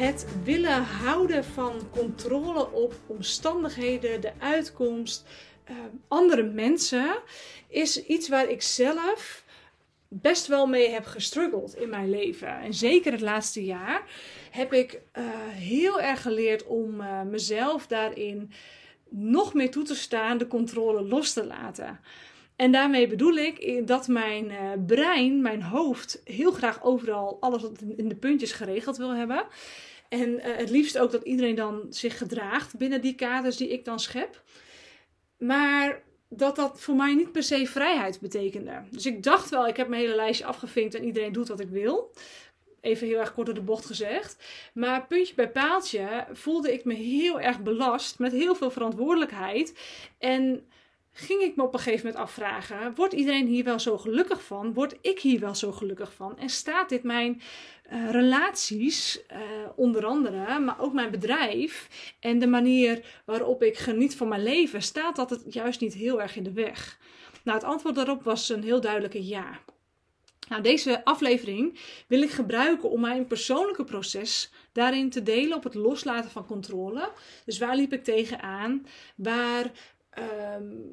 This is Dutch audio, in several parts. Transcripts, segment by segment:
Het willen houden van controle op omstandigheden, de uitkomst, uh, andere mensen, is iets waar ik zelf best wel mee heb gestruggeld in mijn leven. En zeker het laatste jaar heb ik uh, heel erg geleerd om uh, mezelf daarin nog meer toe te staan, de controle los te laten. En daarmee bedoel ik dat mijn uh, brein, mijn hoofd, heel graag overal alles in de puntjes geregeld wil hebben. En uh, het liefst ook dat iedereen dan zich gedraagt binnen die kaders die ik dan schep. Maar dat dat voor mij niet per se vrijheid betekende. Dus ik dacht wel, ik heb mijn hele lijstje afgevinkt en iedereen doet wat ik wil. Even heel erg kort door de bocht gezegd. Maar puntje bij paaltje voelde ik me heel erg belast met heel veel verantwoordelijkheid. En ging ik me op een gegeven moment afvragen: wordt iedereen hier wel zo gelukkig van? Word ik hier wel zo gelukkig van? En staat dit mijn uh, relaties, uh, onder andere, maar ook mijn bedrijf en de manier waarop ik geniet van mijn leven, staat dat het juist niet heel erg in de weg? Nou, het antwoord daarop was een heel duidelijke ja. Nou, deze aflevering wil ik gebruiken om mijn persoonlijke proces daarin te delen op het loslaten van controle. Dus waar liep ik tegenaan? Waar um,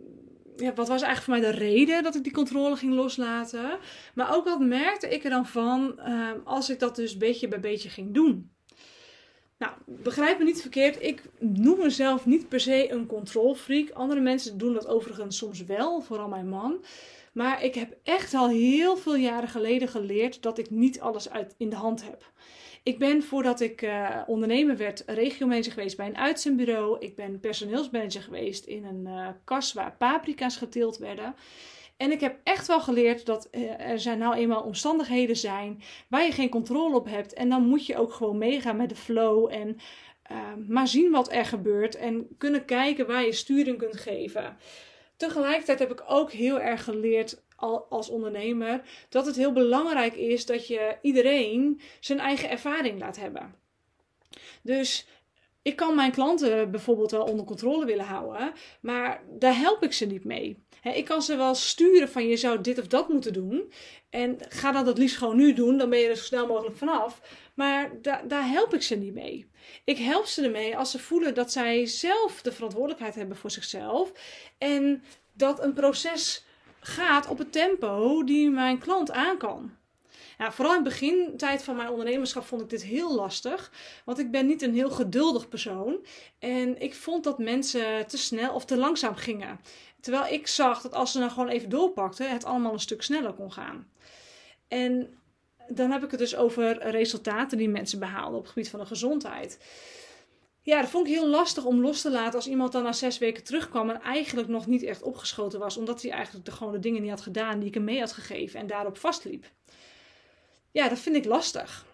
ja, wat was eigenlijk voor mij de reden dat ik die controle ging loslaten? Maar ook wat merkte ik er dan van um, als ik dat dus beetje bij beetje ging doen? Nou, begrijp me niet verkeerd. Ik noem mezelf niet per se een controlfreak. Andere mensen doen dat overigens soms wel, vooral mijn man. Maar ik heb echt al heel veel jaren geleden geleerd dat ik niet alles uit in de hand heb. Ik ben voordat ik uh, ondernemer werd regiomanager geweest bij een uitzendbureau. Ik ben personeelsmanager geweest in een uh, kas waar paprika's geteeld werden. En ik heb echt wel geleerd dat uh, er zijn nou eenmaal omstandigheden zijn waar je geen controle op hebt. En dan moet je ook gewoon meegaan met de flow en maar zien wat er gebeurt en kunnen kijken waar je sturing kunt geven. Tegelijkertijd heb ik ook heel erg geleerd als ondernemer dat het heel belangrijk is dat je iedereen zijn eigen ervaring laat hebben. Dus ik kan mijn klanten bijvoorbeeld wel onder controle willen houden, maar daar help ik ze niet mee. ik kan ze wel sturen van je zou dit of dat moeten doen. En ga dat het liefst gewoon nu doen, dan ben je er zo snel mogelijk vanaf. Maar daar help ik ze niet mee. Ik help ze ermee als ze voelen dat zij zelf de verantwoordelijkheid hebben voor zichzelf. En dat een proces gaat op het tempo die mijn klant aan kan. Ja, vooral in het begintijd van mijn ondernemerschap vond ik dit heel lastig. Want ik ben niet een heel geduldig persoon. En ik vond dat mensen te snel of te langzaam gingen. Terwijl ik zag dat als ze nou gewoon even doorpakten, het allemaal een stuk sneller kon gaan. En dan heb ik het dus over resultaten die mensen behaalden op het gebied van de gezondheid ja, dat vond ik heel lastig om los te laten als iemand dan na zes weken terugkwam en eigenlijk nog niet echt opgeschoten was, omdat hij eigenlijk de, gewoon de dingen niet had gedaan die ik hem mee had gegeven en daarop vastliep. Ja, dat vind ik lastig.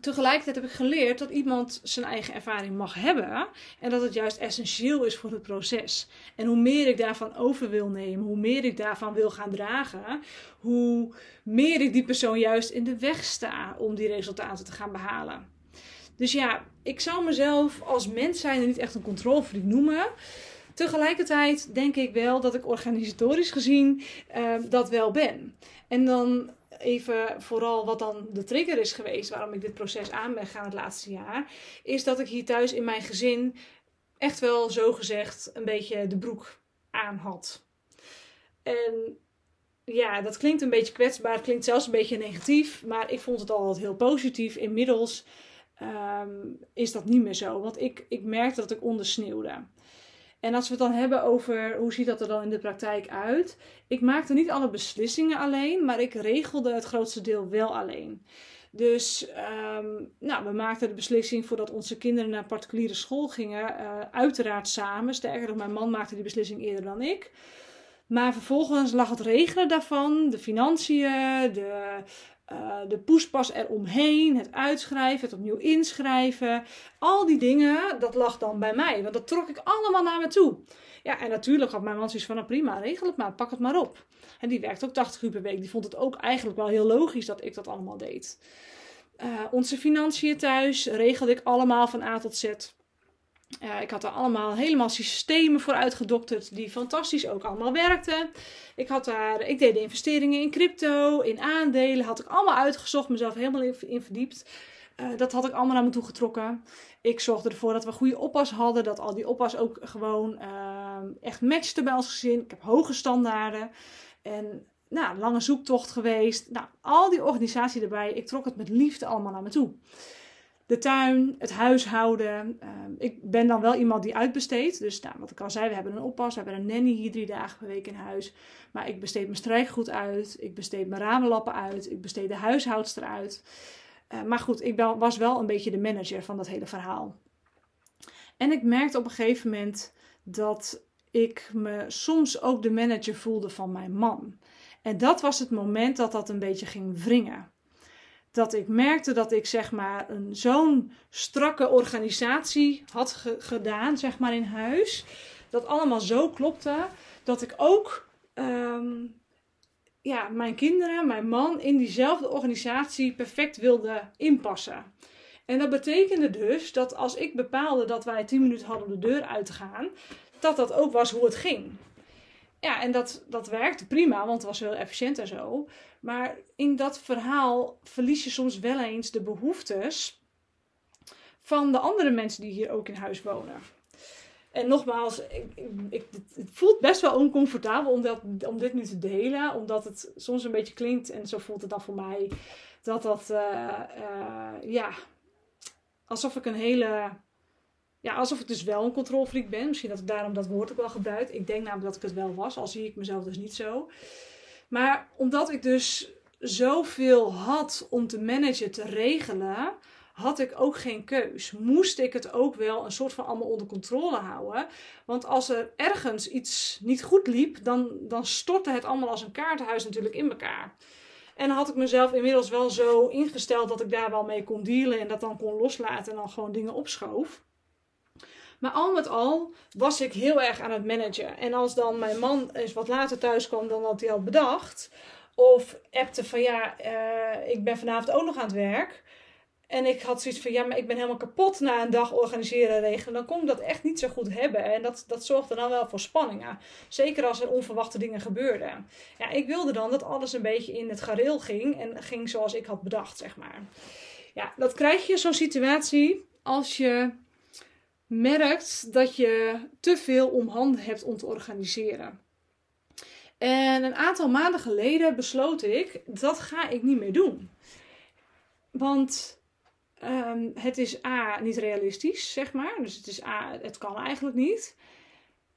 Tegelijkertijd heb ik geleerd dat iemand zijn eigen ervaring mag hebben en dat het juist essentieel is voor het proces. En hoe meer ik daarvan over wil nemen, hoe meer ik daarvan wil gaan dragen, hoe meer ik die persoon juist in de weg sta om die resultaten te gaan behalen. Dus ja, ik zou mezelf als mens zijn niet echt een controlfreak noemen. Tegelijkertijd denk ik wel dat ik organisatorisch gezien uh, dat wel ben. En dan even vooral wat dan de trigger is geweest waarom ik dit proces aan ben gaan het laatste jaar, is dat ik hier thuis in mijn gezin echt wel zo gezegd een beetje de broek aan had. En ja, dat klinkt een beetje kwetsbaar, het klinkt zelfs een beetje negatief, maar ik vond het altijd heel positief. Inmiddels um, is dat niet meer zo. Want ik, ik merkte dat ik ondersneeuwde. En als we het dan hebben over hoe ziet dat er dan in de praktijk uit. Ik maakte niet alle beslissingen alleen, maar ik regelde het grootste deel wel alleen. Dus um, nou, we maakten de beslissing voordat onze kinderen naar particuliere school gingen. Uh, uiteraard samen. Sterker nog, mijn man maakte die beslissing eerder dan ik. Maar vervolgens lag het regelen daarvan, de financiën, de uh, de poespas eromheen, het uitschrijven, het opnieuw inschrijven. Al die dingen, dat lag dan bij mij. Want dat trok ik allemaal naar me toe. Ja, en natuurlijk had mijn man zoiets van, nou prima, regel het maar, pak het maar op. En die werkte ook 80 uur per week. Die vond het ook eigenlijk wel heel logisch dat ik dat allemaal deed. Uh, onze financiën thuis regelde ik allemaal van A tot Z. Ik had er allemaal helemaal systemen voor uitgedokterd die fantastisch ook allemaal werkten. Ik, had daar, ik deed de investeringen in crypto, in aandelen, had ik allemaal uitgezocht, mezelf helemaal in, verdiept. Eh, dat had ik allemaal naar me toe getrokken. Ik zorgde ervoor dat we goede oppas hadden. Dat al die oppas ook gewoon ehm, echt matchten bij ons gezin. Ik heb hoge standaarden. En nou, lange zoektocht geweest. Nou, al die organisatie erbij. Ik trok het met liefde allemaal naar me toe. De tuin, het huishouden. Ehm, ik ben dan wel iemand die uitbesteedt. Dus nou, wat ik al zei, we hebben een oppas. We hebben een nanny hier drie dagen per week in huis. Maar ik besteed mijn strijkgoed uit. Ik besteed mijn ramenlappen uit. Ik besteed de huishoudster uit. Uh, maar goed, ik was wel een beetje de manager van dat hele verhaal. En ik merkte op een gegeven moment dat ik me soms ook de manager voelde van mijn man. En dat was het moment dat dat een beetje ging wringen. Dat ik merkte dat ik zeg maar een zo'n strakke organisatie had gedaan, zeg maar in huis. Dat allemaal zo klopte, dat ik ook ehm, ja, mijn kinderen, mijn man in diezelfde organisatie perfect wilde inpassen. En dat betekende dus dat als ik bepaalde dat wij 10 minuten hadden om de deur uit te gaan, dat dat ook was hoe het ging. Ja, en dat, dat werkte prima, want het was heel efficiënt en zo. Maar in dat verhaal verlies je soms wel eens de behoeftes van de andere mensen die hier ook in huis wonen. En nogmaals, ik, ik, het voelt best wel oncomfortabel om, dat, om dit nu te delen. Omdat het soms een beetje klinkt, en zo voelt het dan voor mij, dat dat, uh, uh, ja, alsof ik een hele, ja, alsof ik dus wel een controlfreak ben. Misschien dat ik daarom dat woord ook wel gebruik. Ik denk namelijk dat ik het wel was, al zie ik mezelf dus niet zo. Maar omdat ik dus zoveel had om te managen, te regelen had ik ook geen keus. Moest ik het ook wel een soort van allemaal onder controle houden. Want als er ergens iets niet goed liep, dan, dan stortte het allemaal als een kaartenhuis natuurlijk in elkaar. En had ik mezelf inmiddels wel zo ingesteld dat ik daar wel mee kon dealen en dat dan kon loslaten en dan gewoon dingen opschoof. Maar al met al was ik heel erg aan het managen. En als dan mijn man eens wat later thuis kwam dan wat hij had bedacht, of appte van ja, uh, ik ben vanavond ook nog aan het werk en ik had zoiets van, ja, maar ik ben helemaal kapot na een dag organiseren en regelen. Dan kon ik dat echt niet zo goed hebben. En dat, dat zorgde dan wel voor spanningen. Zeker als er onverwachte dingen gebeurden. Ja, ik wilde dan dat alles een beetje in het gareel ging. En ging zoals ik had bedacht, zeg maar. Ja, dat krijg je zo'n situatie als je merkt dat je te veel om handen hebt om te organiseren. En een aantal maanden geleden besloot ik, dat ga ik niet meer doen. Want Ehm, het is A, niet realistisch, zeg maar. Dus het is A, het kan eigenlijk niet.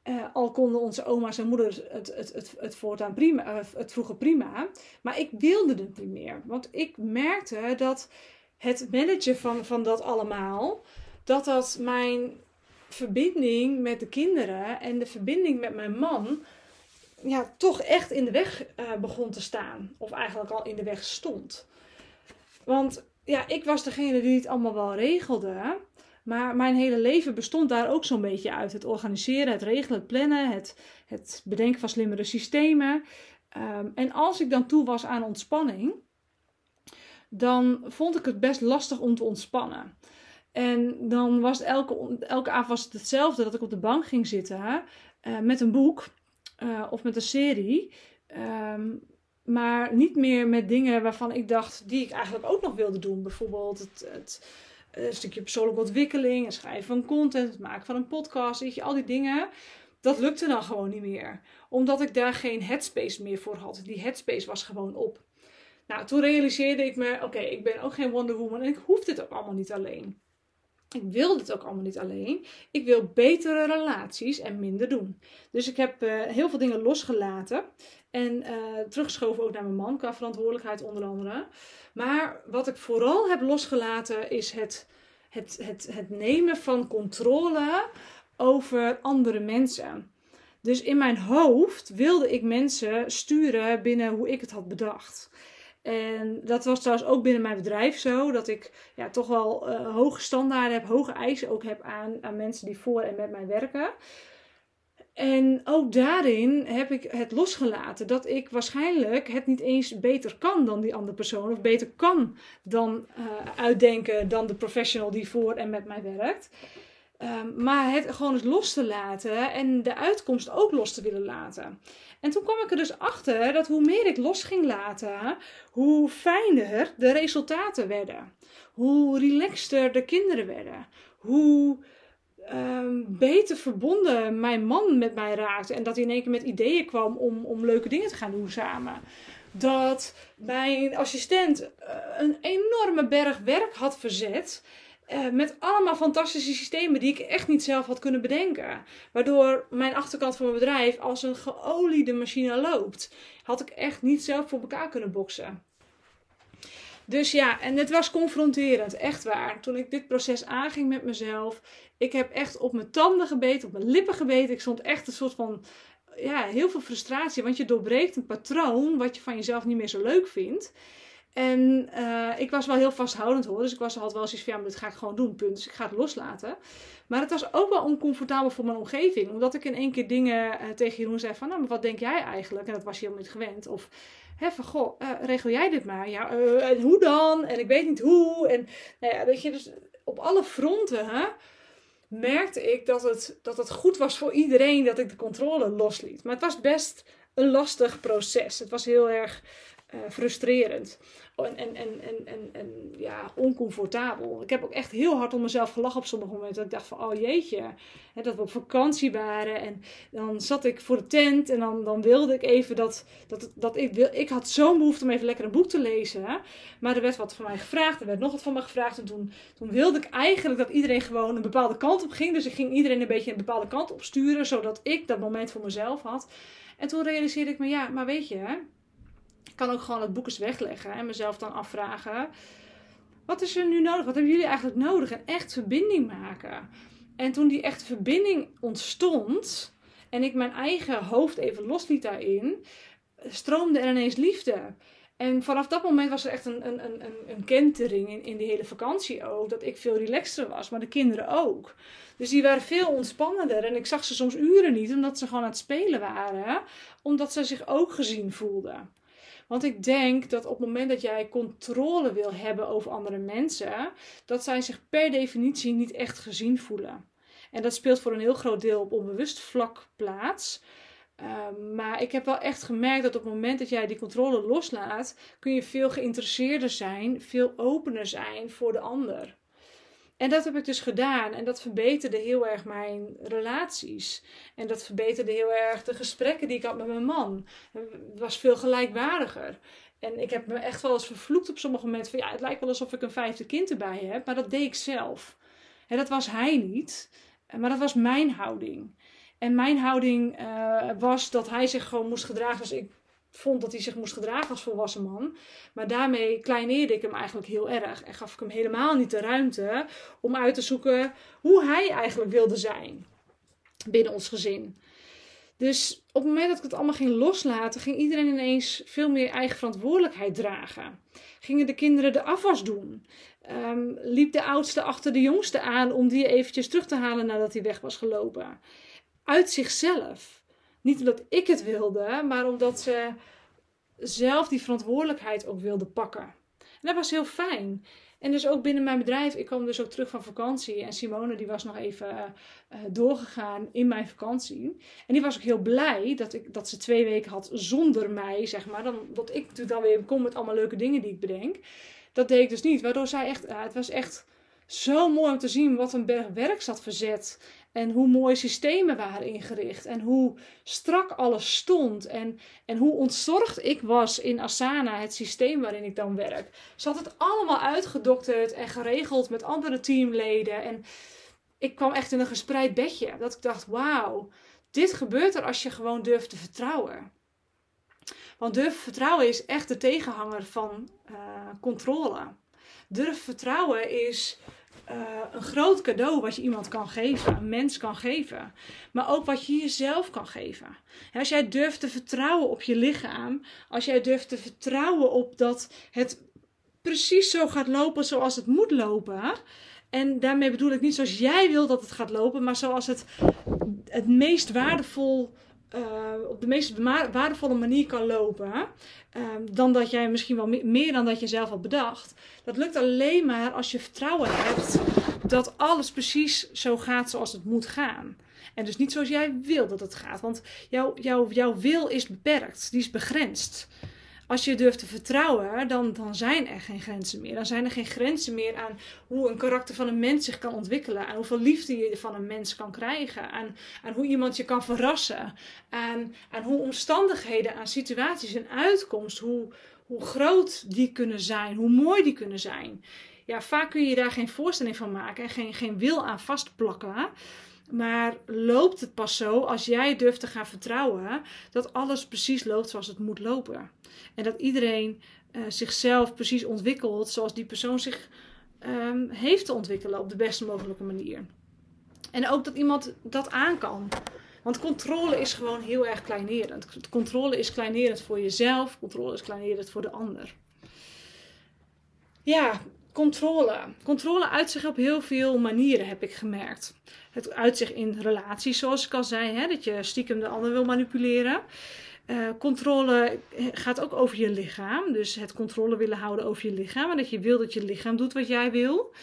Uh, al konden onze oma's en moeders het, het, het, het voortaan prima, uh, het vroeger prima. Maar ik wilde het niet meer. Want ik merkte dat het managen van, van dat allemaal, dat dat mijn verbinding met de kinderen en de verbinding met mijn man, ja, toch echt in de weg uh, begon te staan. Of eigenlijk al in de weg stond. Want ja, ik was degene die het allemaal wel regelde. Maar mijn hele leven bestond daar ook zo'n beetje uit. Het organiseren, het regelen, het plannen, het, het bedenken van slimmere systemen. Um, en als ik dan toe was aan ontspanning, dan vond ik het best lastig om te ontspannen. En dan was elke, elke avond was het hetzelfde dat ik op de bank ging zitten uh, met een boek uh, of met een serie. Um, maar niet meer met dingen waarvan ik dacht die ik eigenlijk ook nog wilde doen. Bijvoorbeeld het, het een stukje persoonlijke ontwikkeling, het schrijven van content, het maken van een podcast, weet je, al die dingen. Dat lukte dan gewoon niet meer. Omdat ik daar geen headspace meer voor had. Die headspace was gewoon op. Nou, toen realiseerde ik me, oké, ik ben ook geen Wonder Woman en ik hoef dit ook allemaal niet alleen. Ik wil dit ook allemaal niet alleen. Ik wil betere relaties en minder doen. Dus ik heb uh, heel veel dingen losgelaten. En uh, teruggeschoven ook naar mijn man qua verantwoordelijkheid onder andere. Maar wat ik vooral heb losgelaten is het, het, het, het nemen van controle over andere mensen. Dus in mijn hoofd wilde ik mensen sturen binnen hoe ik het had bedacht. En dat was trouwens ook binnen mijn bedrijf zo. Dat ik ja, toch wel uh, hoge standaarden heb, hoge eisen ook heb aan, aan mensen die voor en met mij werken. En ook daarin heb ik het losgelaten dat ik waarschijnlijk het niet eens beter kan dan die andere persoon. Of beter kan dan uh, uitdenken dan de professional die voor en met mij werkt. Ehm, maar het gewoon eens los te laten en de uitkomst ook los te willen laten. En toen kwam ik er dus achter dat hoe meer ik los ging laten, hoe fijner de resultaten werden. Hoe relaxter de kinderen werden. Hoe Ehm, beter verbonden mijn man met mij raakte. En dat hij in één keer met ideeën kwam om, om leuke dingen te gaan doen samen. Dat mijn assistent eh, een enorme berg werk had verzet. Uh, met allemaal fantastische systemen die ik echt niet zelf had kunnen bedenken. Waardoor mijn achterkant van mijn bedrijf als een geoliede machine loopt. Had ik echt niet zelf voor elkaar kunnen boksen. Dus ja, en het was confronterend, echt waar. Toen ik dit proces aanging met mezelf, ik heb echt op mijn tanden gebeten, op mijn lippen gebeten. Ik stond echt een soort van, ja, heel veel frustratie. Want je doorbreekt een patroon wat je van jezelf niet meer zo leuk vindt. En uh, ik was wel heel vasthoudend hoor. Dus ik was, had wel zoiets van, ja, maar dit ga ik gewoon doen, punt. Dus ik ga het loslaten. Maar het was ook wel oncomfortabel voor mijn omgeving. Omdat ik in één keer dingen uh, tegen Jeroen zei van, nou, maar wat denk jij eigenlijk? En dat was je helemaal niet gewend. Of, hè, van, goh, uh, regel jij dit maar? Ja, en hoe dan? En ik weet niet hoe. En, nou ja, weet je, dus op alle fronten, hè merkte ik dat het, dat het goed was voor iedereen dat ik de controle losliet. Maar het was best een lastig proces. Het was heel erg uh, frustrerend. En, en, en, en, en, en ja, oncomfortabel. Ik heb ook echt heel hard om mezelf gelachen op sommige momenten. Dat ik dacht van, oh jeetje, hè, dat we op vakantie waren. En dan zat ik voor de tent en dan, dan wilde ik even dat, dat, dat ik wil. Ik had zo'n behoefte om even lekker een boek te lezen. Hè. Maar er werd wat van mij gevraagd, er werd nog wat van me gevraagd. En toen, toen wilde ik eigenlijk dat iedereen gewoon een bepaalde kant op ging. Dus ik ging iedereen een beetje een bepaalde kant op sturen, zodat ik dat moment voor mezelf had. En toen realiseerde ik me, ja, maar weet je, ik kan ook gewoon het boek eens wegleggen en mezelf dan afvragen: wat is er nu nodig? Wat hebben jullie eigenlijk nodig? En echt verbinding maken. En toen die echte verbinding ontstond en ik mijn eigen hoofd even losliet daarin, stroomde er ineens liefde. En vanaf dat moment was er echt een, een, een, een kentering in, in die hele vakantie ook. Dat ik veel relaxter was, maar de kinderen ook. Dus die waren veel ontspannender. En ik zag ze soms uren niet, omdat ze gewoon aan het spelen waren. Omdat ze zich ook gezien voelden. Want ik denk dat op het moment dat jij controle wil hebben over andere mensen, dat zij zich per definitie niet echt gezien voelen. En dat speelt voor een heel groot deel op onbewust vlak plaats. Uh, maar ik heb wel echt gemerkt dat op het moment dat jij die controle loslaat, kun je veel geïnteresseerder zijn, veel opener zijn voor de ander. En dat heb ik dus gedaan. En dat verbeterde heel erg mijn relaties. En dat verbeterde heel erg de gesprekken die ik had met mijn man. Het was veel gelijkwaardiger. En ik heb me echt wel eens vervloekt op sommige momenten. Van ja, het lijkt wel alsof ik een vijfde kind erbij heb. Maar dat deed ik zelf. En dat was hij niet. Maar dat was mijn houding. En mijn houding uh, was dat hij zich gewoon moest gedragen als ik vond dat hij zich moest gedragen als volwassen man. Maar daarmee kleineerde ik hem eigenlijk heel erg. En gaf ik hem helemaal niet de ruimte om uit te zoeken hoe hij eigenlijk wilde zijn binnen ons gezin. Dus op het moment dat ik het allemaal ging loslaten, ging iedereen ineens veel meer eigen verantwoordelijkheid dragen. Gingen de kinderen de afwas doen. Um, liep de oudste achter de jongste aan om die eventjes terug te halen nadat hij weg was gelopen. Uit zichzelf. Niet omdat ik het wilde, maar omdat ze zelf die verantwoordelijkheid ook wilde pakken. En dat was heel fijn. En dus ook binnen mijn bedrijf, ik kwam dus ook terug van vakantie. En Simone die was nog even uh, doorgegaan in mijn vakantie. En die was ook heel blij dat, ik, dat ze twee weken had zonder mij, zeg maar. Dan, dat ik natuurlijk dan weer kom met allemaal leuke dingen die ik bedenk. Dat deed ik dus niet. Waardoor zij echt, uh, het was echt zo mooi om te zien wat een berg werk zat verzet. En hoe mooi systemen waren ingericht. En hoe strak alles stond. En, en hoe ontzorgd ik was in Asana, het systeem waarin ik dan werk. Ze had het allemaal uitgedokterd en geregeld met andere teamleden. En ik kwam echt in een gespreid bedje. Dat ik dacht, wauw, dit gebeurt er als je gewoon durft te vertrouwen. Want durf vertrouwen is echt de tegenhanger van uh, controle. Durf vertrouwen is uh, een groot cadeau wat je iemand kan geven, een mens kan geven. Maar ook wat je jezelf kan geven. als jij durft te vertrouwen op je lichaam, als jij durft te vertrouwen op dat het precies zo gaat lopen zoals het moet lopen. En daarmee bedoel ik niet zoals jij wil dat het gaat lopen, maar zoals het het meest waardevol uh, op de meest waardevolle manier kan lopen. Uh, dan dat jij misschien wel meer dan dat je zelf had bedacht. Dat lukt alleen maar als je vertrouwen hebt dat alles precies zo gaat zoals het moet gaan. En dus niet zoals jij wil dat het gaat. Want jouw, jouw, jouw wil is beperkt, die is begrensd. Als je durft te vertrouwen, dan, dan zijn er geen grenzen meer. Dan zijn er geen grenzen meer aan hoe een karakter van een mens zich kan ontwikkelen. Aan hoeveel liefde je van een mens kan krijgen. Aan, aan hoe iemand je kan verrassen. Aan, aan hoe omstandigheden, aan situaties en uitkomst, hoe, hoe groot die kunnen zijn, hoe mooi die kunnen zijn. Ja, vaak kun je daar geen voorstelling van maken en geen, geen wil aan vastplakken. Maar loopt het pas zo als jij durft te gaan vertrouwen dat alles precies loopt zoals het moet lopen. En dat iedereen uh, zichzelf precies ontwikkelt zoals die persoon zich um, heeft te ontwikkelen op de beste mogelijke manier. En ook dat iemand dat aan kan. Want controle is gewoon heel erg kleinerend. Controle is kleinerend voor jezelf, controle is kleinerend voor de ander. Ja, controle. Controle uit zich op heel veel manieren, heb ik gemerkt. Het uit zich in relaties, zoals ik al zei, hè, dat je stiekem de ander wil manipuleren. Uh, controle gaat ook over je lichaam. Dus het controle willen houden over je lichaam. En dat je wil dat je lichaam doet wat jij wil.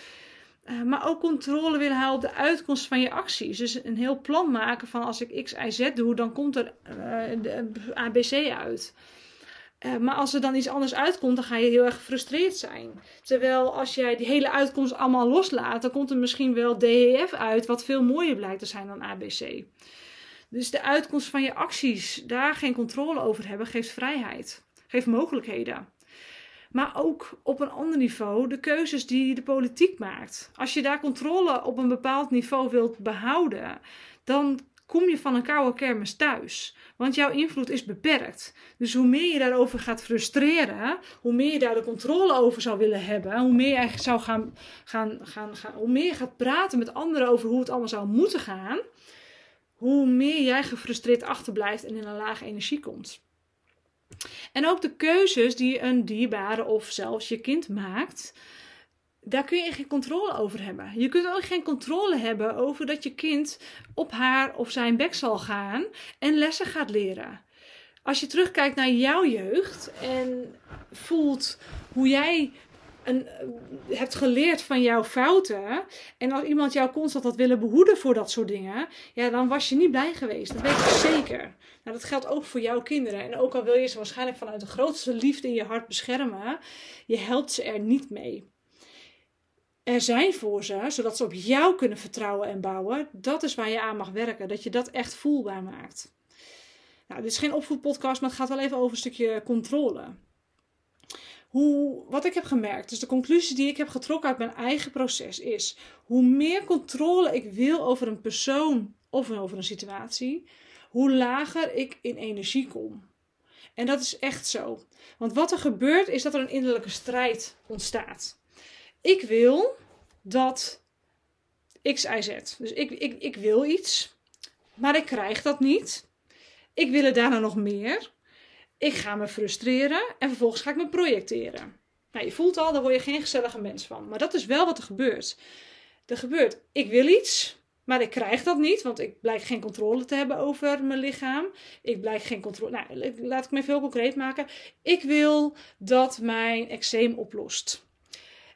Uh, maar ook controle willen houden op de uitkomst van je acties. Dus een heel plan maken van als ik X, Y, Z doe, dan komt er uh, ABC uit. Uh, maar als er dan iets anders uitkomt, dan ga je heel erg gefrustreerd zijn. Terwijl als jij die hele uitkomst allemaal loslaat, dan komt er misschien wel DEF uit, wat veel mooier blijkt te zijn dan ABC. Dus de uitkomst van je acties, daar geen controle over hebben, geeft vrijheid, geeft mogelijkheden. Maar ook op een ander niveau de keuzes die de politiek maakt. Als je daar controle op een bepaald niveau wilt behouden, dan kom je van een koude kermis thuis. Want jouw invloed is beperkt. Dus hoe meer je daarover gaat frustreren, hoe meer je daar de controle over zou willen hebben, hoe meer je zou gaan, gaan, gaan, gaan, hoe meer je gaat praten met anderen over hoe het allemaal zou moeten gaan, hoe meer jij gefrustreerd achterblijft en in een lage energie komt. En ook de keuzes die een dierbare of zelfs je kind maakt, daar kun je geen controle over hebben. Je kunt ook geen controle hebben over dat je kind op haar of zijn bek zal gaan en lessen gaat leren. Als je terugkijkt naar jouw jeugd en voelt hoe jij een, hebt geleerd van jouw fouten. En als iemand jou constant had willen behoeden voor dat soort dingen. Ja, dan was je niet blij geweest. Dat weet ik zeker. Nou, dat geldt ook voor jouw kinderen. En ook al wil je ze waarschijnlijk vanuit de grootste liefde in je hart beschermen. Je helpt ze er niet mee er zijn voor ze, zodat ze op jou kunnen vertrouwen en bouwen, dat is waar je aan mag werken. Dat je dat echt voelbaar maakt. Nou, dit is geen opvoedpodcast, maar het gaat wel even over een stukje controle. Hoe, wat ik heb gemerkt, dus de conclusie die ik heb getrokken uit mijn eigen proces is: hoe meer controle ik wil over een persoon of over een situatie, hoe lager ik in energie kom. En dat is echt zo. Want wat er gebeurt is dat er een innerlijke strijd ontstaat ik wil dat X, Y, Z. Dus ik, ik, ik wil iets, maar ik krijg dat niet. Ik wil er daarna nog meer. Ik ga me frustreren en vervolgens ga ik me projecteren. Nou, je voelt al, daar word je geen gezellige mens van. Maar dat is wel wat er gebeurt. Er gebeurt, ik wil iets, maar ik krijg dat niet, want ik blijk geen controle te hebben over mijn lichaam. Ik blijk geen controle. Nou, laat ik me veel concreet maken. Ik wil dat mijn eczeem oplost.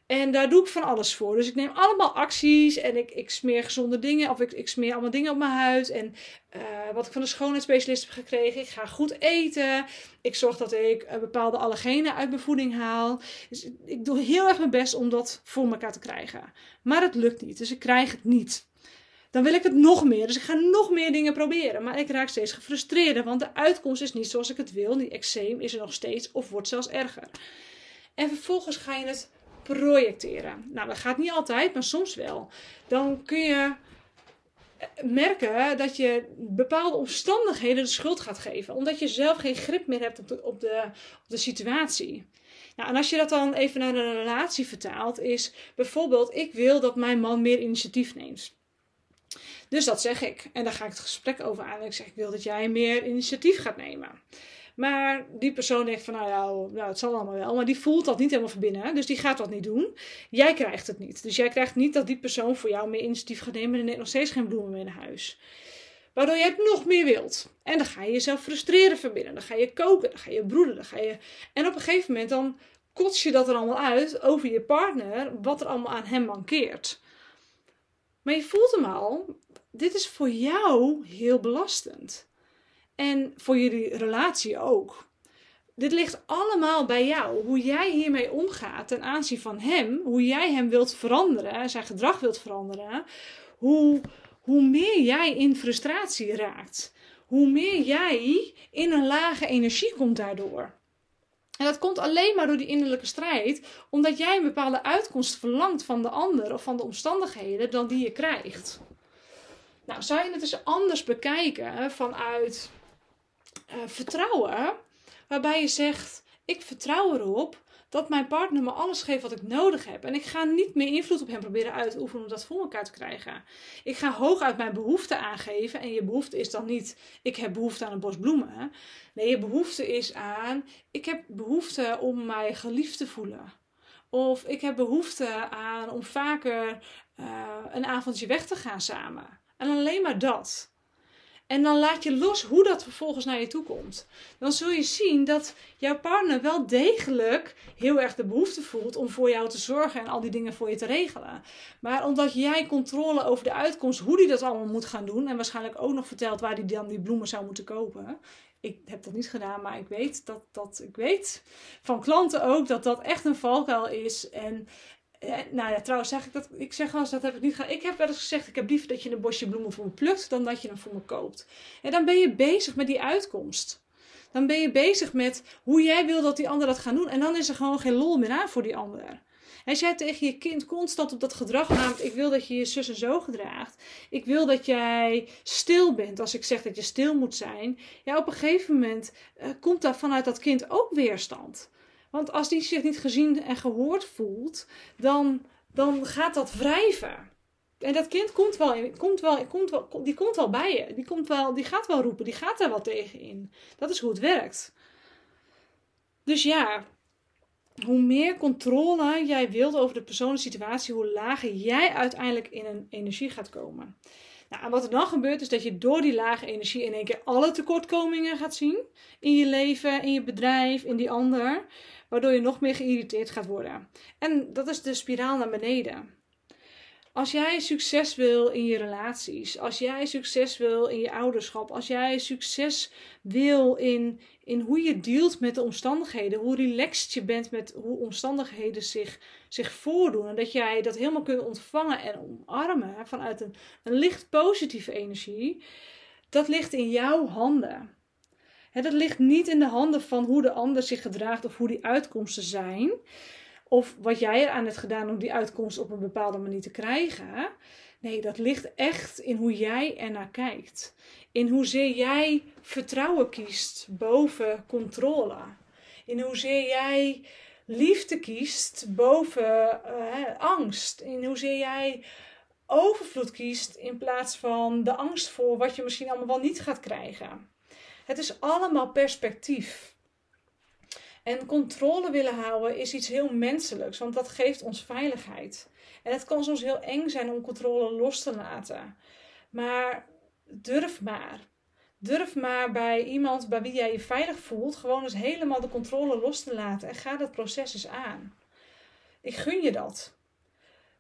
En daar doe ik van alles voor. Dus ik neem allemaal acties en ik, ik smeer gezonde dingen. Of ik, ik smeer allemaal dingen op mijn huid. En uh, wat ik van de schoonheidsspecialist heb gekregen. Ik ga goed eten. Ik zorg dat ik uh, bepaalde allergenen uit mijn voeding haal. Dus ik doe heel erg mijn best om dat voor elkaar te krijgen. Maar het lukt niet. Dus ik krijg het niet. Dan wil ik het nog meer. Dus ik ga nog meer dingen proberen. Maar ik raak steeds gefrustreerd. Want de uitkomst is niet zoals ik het wil. Die eczeem is er nog steeds of wordt zelfs erger. En vervolgens ga je het projecteren. Nou, dat gaat niet altijd, maar soms wel. Dan kun je merken dat je bepaalde omstandigheden de schuld gaat geven, omdat je zelf geen grip meer hebt op de, op de, de situatie. Nou, en als je dat dan even naar een relatie vertaalt, is bijvoorbeeld: ik wil dat mijn man meer initiatief neemt. Dus dat zeg ik. En daar ga ik het gesprek over aan. Ik zeg: ik wil dat jij meer initiatief gaat nemen. Maar die persoon denkt van, nou ja, nou, het zal allemaal wel. Maar die voelt dat niet helemaal van binnen. Dus die gaat dat niet doen. Jij krijgt het niet. Dus jij krijgt niet dat die persoon voor jou meer initiatief gaat nemen. En neemt nog steeds geen bloemen meer naar huis. Waardoor jij het nog meer wilt. En dan ga je jezelf frustreren van binnen. Dan ga je koken, dan ga je broeden. Dan ga je... En op een gegeven moment dan kots je dat er allemaal uit over je partner. Wat er allemaal aan hem mankeert. Maar je voelt hem al, dit is voor jou heel belastend. En voor jullie relatie ook. Dit ligt allemaal bij jou. Hoe jij hiermee omgaat ten aanzien van hem. Hoe jij hem wilt veranderen, zijn gedrag wilt veranderen. Hoe, hoe meer jij in frustratie raakt. Hoe meer jij in een lage energie komt daardoor. En dat komt alleen maar door die innerlijke strijd, omdat jij een bepaalde uitkomst verlangt van de ander of van de omstandigheden dan die je krijgt. Nou, zou je het eens anders bekijken vanuit uh, vertrouwen, waarbij je zegt: Ik vertrouw erop dat mijn partner me alles geeft wat ik nodig heb. En ik ga niet meer invloed op hem proberen uit te oefenen om dat voor elkaar te krijgen. Ik ga hooguit mijn behoefte aangeven. En je behoefte is dan niet: ik heb behoefte aan een bos bloemen. Nee, je behoefte is aan: ik heb behoefte om mij geliefd te voelen. Of ik heb behoefte aan om vaker uh, een avondje weg te gaan samen. En alleen maar dat. En dan laat je los hoe dat vervolgens naar je toe komt. Dan zul je zien dat jouw partner wel degelijk heel erg de behoefte voelt om voor jou te zorgen en al die dingen voor je te regelen. Maar omdat jij controle over de uitkomst, hoe die dat allemaal moet gaan doen, en waarschijnlijk ook nog vertelt waar hij dan die bloemen zou moeten kopen. Ik heb dat niet gedaan, maar ik weet dat, dat ik weet van klanten ook dat dat echt een valkuil is. En nou ja, trouwens zeg ik dat. Ik zeg als dat heb ik niet gedaan. Ik heb wel eens gezegd, ik heb liever dat je een bosje bloemen voor me plukt dan dat je hem voor me koopt. En dan ben je bezig met die uitkomst. Dan ben je bezig met hoe jij wil dat die ander dat gaat doen. En dan is er gewoon geen lol meer aan voor die ander. Als jij tegen je kind constant op dat gedrag namelijk ik wil dat je je zus en zo gedraagt. Ik wil dat jij stil bent als ik zeg dat je stil moet zijn. Ja, op een gegeven moment uh, komt daar vanuit dat kind ook weerstand. Want als die zich niet gezien en gehoord voelt, dan, dan gaat dat wrijven. En dat kind komt wel, komt wel, komt wel, die komt wel bij je. Die, komt wel, die gaat wel roepen, die gaat daar wel tegen in. Dat is hoe het werkt. Dus ja, hoe meer controle jij wilt over de persoon situatie, hoe lager jij uiteindelijk in een energie gaat komen. Nou, en wat er dan gebeurt is dat je door die lage energie in één keer alle tekortkomingen gaat zien. In je leven, in je bedrijf, in die ander waardoor je nog meer geïrriteerd gaat worden. En dat is de spiraal naar beneden. Als jij succes wil in je relaties, als jij succes wil in je ouderschap, als jij succes wil in, in hoe je dealt met de omstandigheden, hoe relaxed je bent met hoe omstandigheden zich, zich voordoen en dat jij dat helemaal kunt ontvangen en omarmen vanuit een, een licht positieve energie, dat ligt in jouw handen. Het ligt niet in de handen van hoe de ander zich gedraagt of hoe die uitkomsten zijn. Of wat jij er aan hebt gedaan om die uitkomst op een bepaalde manier te krijgen. Nee, dat ligt echt in hoe jij ernaar kijkt. In hoezeer jij vertrouwen kiest boven controle. In hoezeer jij liefde kiest boven uh, angst. In hoezeer jij overvloed kiest in plaats van de angst voor wat je misschien allemaal wel niet gaat krijgen. Het is allemaal perspectief. En controle willen houden is iets heel menselijks, want dat geeft ons veiligheid. En het kan soms heel eng zijn om controle los te laten. Maar durf maar. Durf maar bij iemand bij wie jij je veilig voelt, gewoon eens helemaal de controle los te laten en ga dat proces eens aan. Ik gun je dat.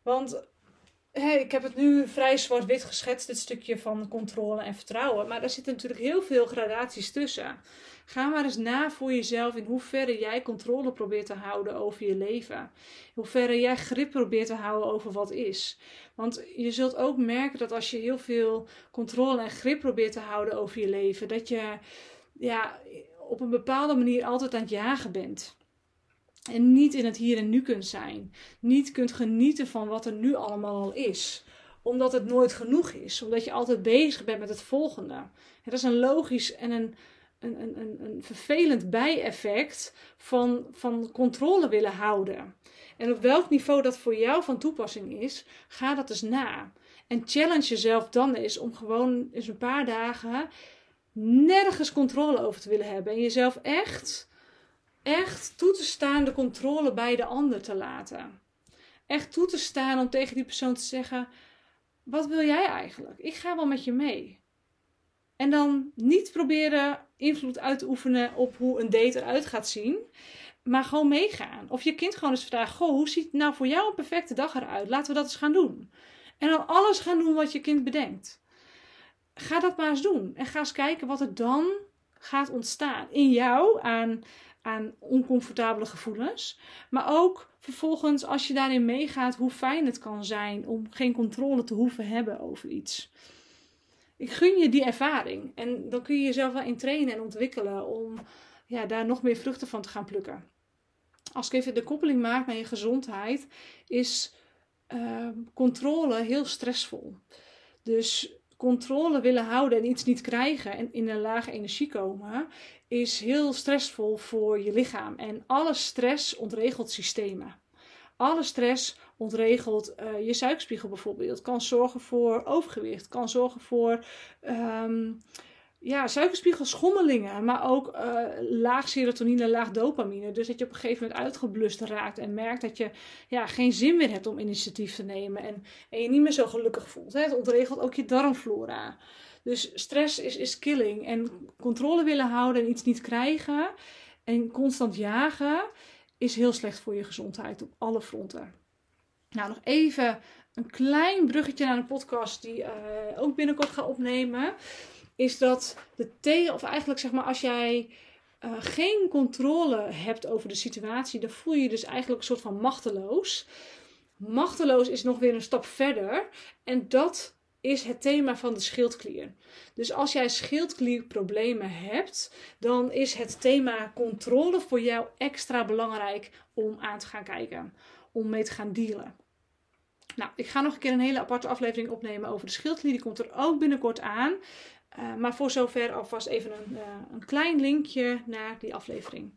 Want ik heb het nu vrij zwart-wit geschetst, dit stukje van controle en vertrouwen. Maar er zitten natuurlijk heel veel gradaties tussen. Ga maar eens na voor jezelf in hoeverre jij controle probeert te houden over je leven. In hoeverre jij grip probeert te houden over wat is. Want je zult ook merken dat als je heel veel controle en grip probeert te houden over je leven, dat je ja, op een bepaalde manier altijd aan het jagen bent. En niet in het hier en nu kunt zijn. Niet kunt genieten van wat er nu allemaal al is. Omdat het nooit genoeg is. Omdat je altijd bezig bent met het volgende. dat is een logisch en een, een, een, een vervelend bijeffect van, van controle willen houden. En op welk niveau dat voor jou van toepassing is, ga dat eens na. En challenge jezelf dan eens om gewoon eens een paar dagen nergens controle over te willen hebben. En jezelf echt echt toe te staan de controle bij de ander te laten. Echt toe te staan om tegen die persoon te zeggen: Wat wil jij eigenlijk? Ik ga wel met je mee. En dan niet proberen invloed uit te oefenen op hoe een date eruit gaat zien. Maar gewoon meegaan. Of je kind gewoon eens vragen: Goh, hoe ziet nou voor jou een perfecte dag eruit? Laten we dat eens gaan doen. En dan alles gaan doen wat je kind bedenkt. Ga dat maar eens doen. En ga eens kijken wat er dan gaat ontstaan. In jou aan, aan oncomfortabele gevoelens. Maar ook vervolgens als je daarin meegaat hoe fijn het kan zijn om geen controle te hoeven hebben over iets. Ik gun je die ervaring. En dan kun je jezelf wel in trainen en ontwikkelen om ja, daar nog meer vruchten van te gaan plukken. Als ik even de koppeling maak naar je gezondheid, is uh, controle heel stressvol. Dus controle willen houden en iets niet krijgen en in een lage energie komen, is heel stressvol voor je lichaam. En alle stress ontregelt systemen. Alle stress ontregelt uh, je suikerspiegel bijvoorbeeld. Kan zorgen voor overgewicht. Kan zorgen voor um, ja, suikerspiegelschommelingen. Maar ook uh, laag serotonine, laag dopamine. Dus dat je op een gegeven moment uitgeblust raakt. En merkt dat je ja, geen zin meer hebt om initiatief te nemen. En, en je niet meer zo gelukkig voelt. Hè? Het ontregelt ook je darmflora. Dus stress is, is killing. En controle willen houden en iets niet krijgen. En constant jagen is heel slecht voor je gezondheid op alle fronten. Nou, nog even een klein bruggetje naar een podcast die uh, ook binnenkort ga opnemen. Is dat de thee, of eigenlijk zeg maar als jij uh, geen controle hebt over de situatie, dan voel je je dus eigenlijk een soort van machteloos. Machteloos is nog weer een stap verder. En dat is het thema van de schildklier. Dus als jij schildklierproblemen hebt, dan is het thema controle voor jou extra belangrijk om aan te gaan kijken, om mee te gaan dealen. Nou, ik ga nog een keer een hele aparte aflevering opnemen over de schildklier. Die komt er ook binnenkort aan. Uh, maar voor zover alvast even een, uh, een klein linkje naar die aflevering.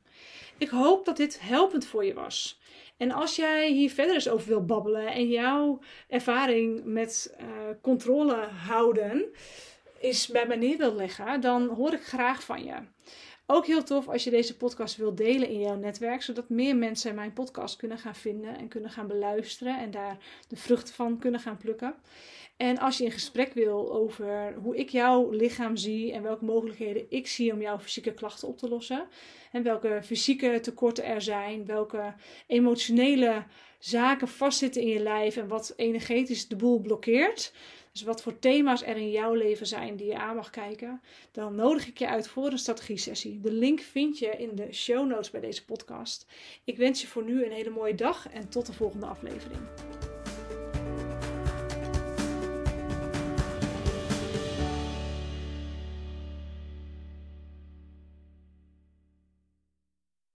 Ik hoop dat dit helpend voor je was. En als jij hier verder eens over wil babbelen en jouw ervaring met uh, controle houden is bij mij neer wil leggen, dan hoor ik graag van je. Ook heel tof als je deze podcast wilt delen in jouw netwerk, zodat meer mensen mijn podcast kunnen gaan vinden en kunnen gaan beluisteren en daar de vruchten van kunnen gaan plukken. En als je in gesprek wil over hoe ik jouw lichaam zie en welke mogelijkheden ik zie om jouw fysieke klachten op te lossen, en welke fysieke tekorten er zijn, welke emotionele zaken vastzitten in je lijf en wat energetisch de boel blokkeert, dus wat voor thema's er in jouw leven zijn die je aan mag kijken, dan nodig ik je uit voor een strategie-sessie. De link vind je in de show notes bij deze podcast. Ik wens je voor nu een hele mooie dag en tot de volgende aflevering.